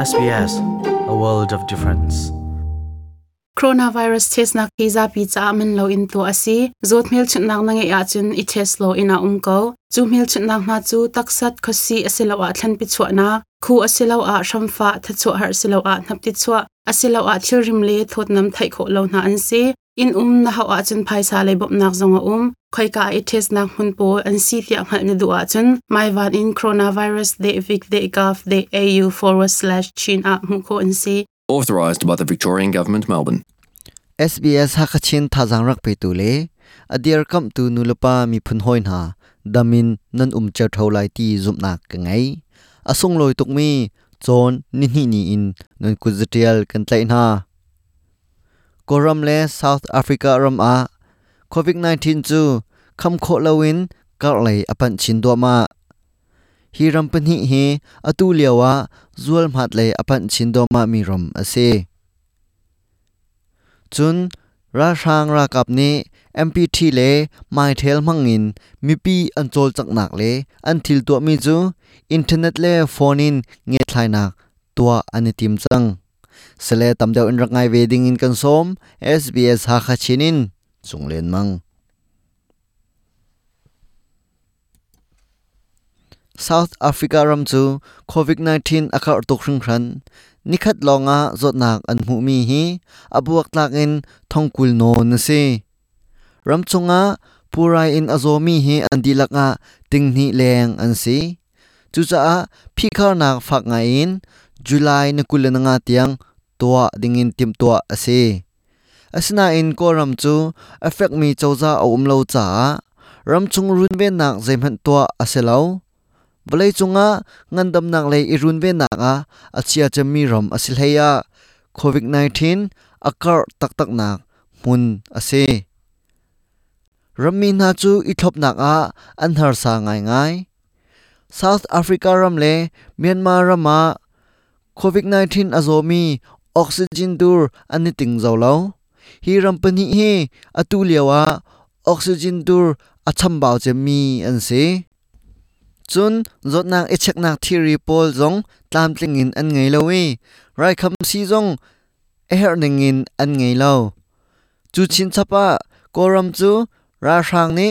SBS, a world of difference. coronavirus test na kiza pizza cha min lo in to asi. Zot mil chut nak na nge ya chun i test lo ina um ko chu mil chut nak na chu taksat khosi asilo a thlan pi na. Khu asilo a shamfa tha chu har silo a nap ti chwa asilo a le thot nam thai kho lo na an si. In um na hawa chun phai sa le bop nak zonga um khoi ka i test nak hun po an si ti ang hal ni du a chun. Mai van in coronavirus de vic de gov de au forward slash chin a mu ko an si. Authorised by the Victorian Government, Melbourne. SBS hakachin thazang rak pe tu le. Adiar kam tu nulapa mi phun hoin ha damin nan um chau thau lai ti zum nak ka ngai. Asung loi tuk mi chon ni ni ni in. Nan kuzatial kan tlai na. Koram le south africa ram a โควิด19จูคำโคลวินก็เลยอปันชินตัวมาฮิรัมปนิเฮอตูเลียวะจวลมัดเลยอปันชินตัวมามีรมอเซจุนราชางรากับนี้ MPT เลไม่เทลมังอินมีปีอันโจลจักหนักเลอันทิลตัวมีจูอินเทอร์เน็ตเลฟอนินเงีทลายหนักตัวอันนี้ทีมจังสเลตัมเดียวอินรักไงเวดิงอินกันสม SBS ฮักาชินิน chinin chunglen mang South Africa ram chu COVID-19 akar tuk hring khran nikhat longa zotnak an mu mi hi abuak tlak in thongkul no na se ram chunga purai in azomi hi an dilaka tingni leng an se chu cha phikar nak phak nga in, july na kulana nga tiang tua dingin tim tua ase asina in ko ram chu, affect mi choza a um lo cha, ram chung run ve nak zaimhan tua aselo balai chunga ngandam nak le irun ve nak a achia chami ram asil heya covid 19 akar tak tak nak, mun ase rammi na chu ithop nak a anhar sa ngai ngai. South africa ram le, myanmar rama covid 19 azomi oxygen dur ani ting ฮีรัมปนีเฮอตูเลียวะออกซิเจนตูรอชัมบ่าวจะมีอันเซจุนรถนางเอชักนักที่รีโพลจงตามติงินอันไงเลวเไรคำซีจงเอฮร์นิงินอันไงเลวจูชินชปะกอรัมจูราชางนี้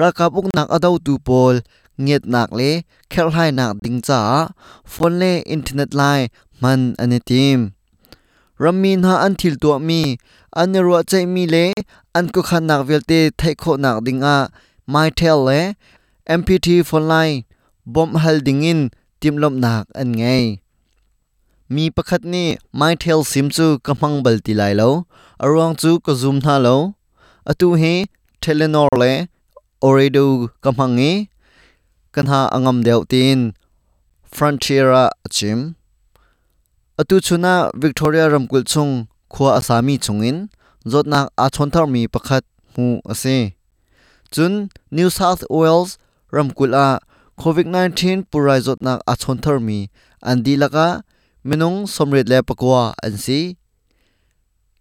ราคาบุกนักอดาวตูโพลเงียดนักเลยเคลไลนักดิงจ้าฟอนเลอินเทอร์เน็ตไลน์มันอันนี้ทีม ramin ha an thil to mi. An ro chai mi le, an ko khan nak vel te thai kho nak ding a. Mai tel le mpt phone line, bom hal ding in, tim lom nak an ngai mi pakhat ni, mai tel sim chu kamang bal ti lai lo. Arong chu ko zoom tha lo. Atu he, telenor le, oredo kamang ngi kan ha angam deuh tin, frontiera chim atu chuna victoria ramkul chung khua asami chungin zotnak a chonthar mi pakhat mu ase chun new south wales ramkul a covid-19 purai zotnak a chonthar mi an dilaka minung somret le pakwa an si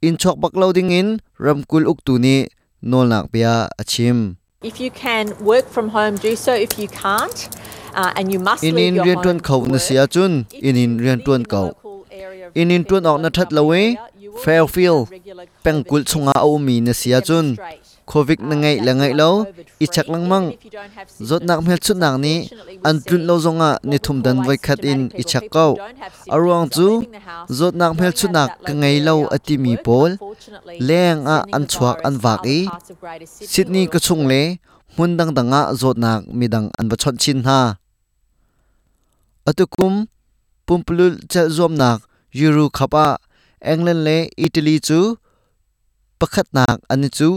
in chok bakloding in ramkul uktuni nolnak pia achim If you can work from home, do so. If you can't, uh, and you must in leave in your rian home tuan for khau na work, sia chun in in rian tuan in kau local area in in tuan ok na that lawe fairfield pengkul chunga au mi na sia chun. Covid na ngai la ngai lo i chak lang mang zot nak mel chu nak ni an tun lo zonga ni thum dan vai khat in. I chak ko arwang chu zot nak mel chu nak ka ngai lo ati mi pol leng a an chuak an wak i sydney ka chung le mun dang danga zot nak midang an ba chon chin ha. Atukum pumpulul cha zom nak ยูโรคัปอาอังเลนเละอิตาลีจูประคันักอันนี้จู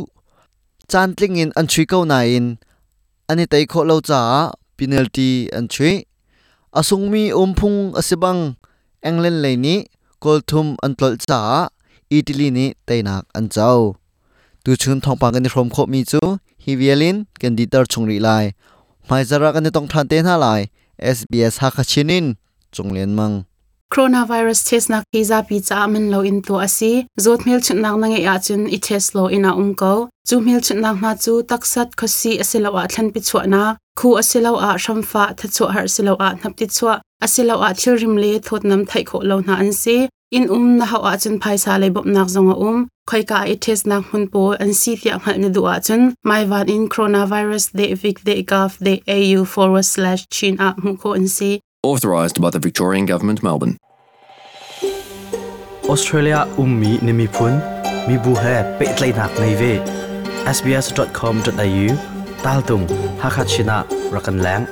จานติงอินอันชุยเก้านาอินอันนี้ไต่โคเลาจ้าพินัลตีอันชุยอาสงมีอมพุงอสิบังอังเลนเลยนี้กอลทุมอันปลดจ้าอิตาลีนี้ไต่นักอันเจ้าตูชุนทองปากันในรมโคมีจูฮิวเวลินกันดีตอร์ชงรีไลไม่จารักันี่ต้องทันเตนห้าไล SBS ฮักชินินจงเลียนมัง coronavirus test nak visa pi cha man lo in to asi. Zot mil chut nak nange ya chun i test lo ina um ko. Chu mil chut nak na chu taksat khosi asilo a thlan pi chwa na. Khu asilo a shamfa tha chu har silo a nap ti chwa asilo a thil rim le thot nam thai kho lo na an si. In um na ha a chun phai sa le bop nak zonga um. Khoi ka i test nak hun po an si tia ngal ni du a chun. Mai van in coronavirus de vic de gov de au forward slash chin up mu ko an si. Authorised by the Victorian Government, Melbourne. Australia ummi nimi phun mi bu he pe tlai nak nei ve sbs.com.au tal tung hakhat china rakan lang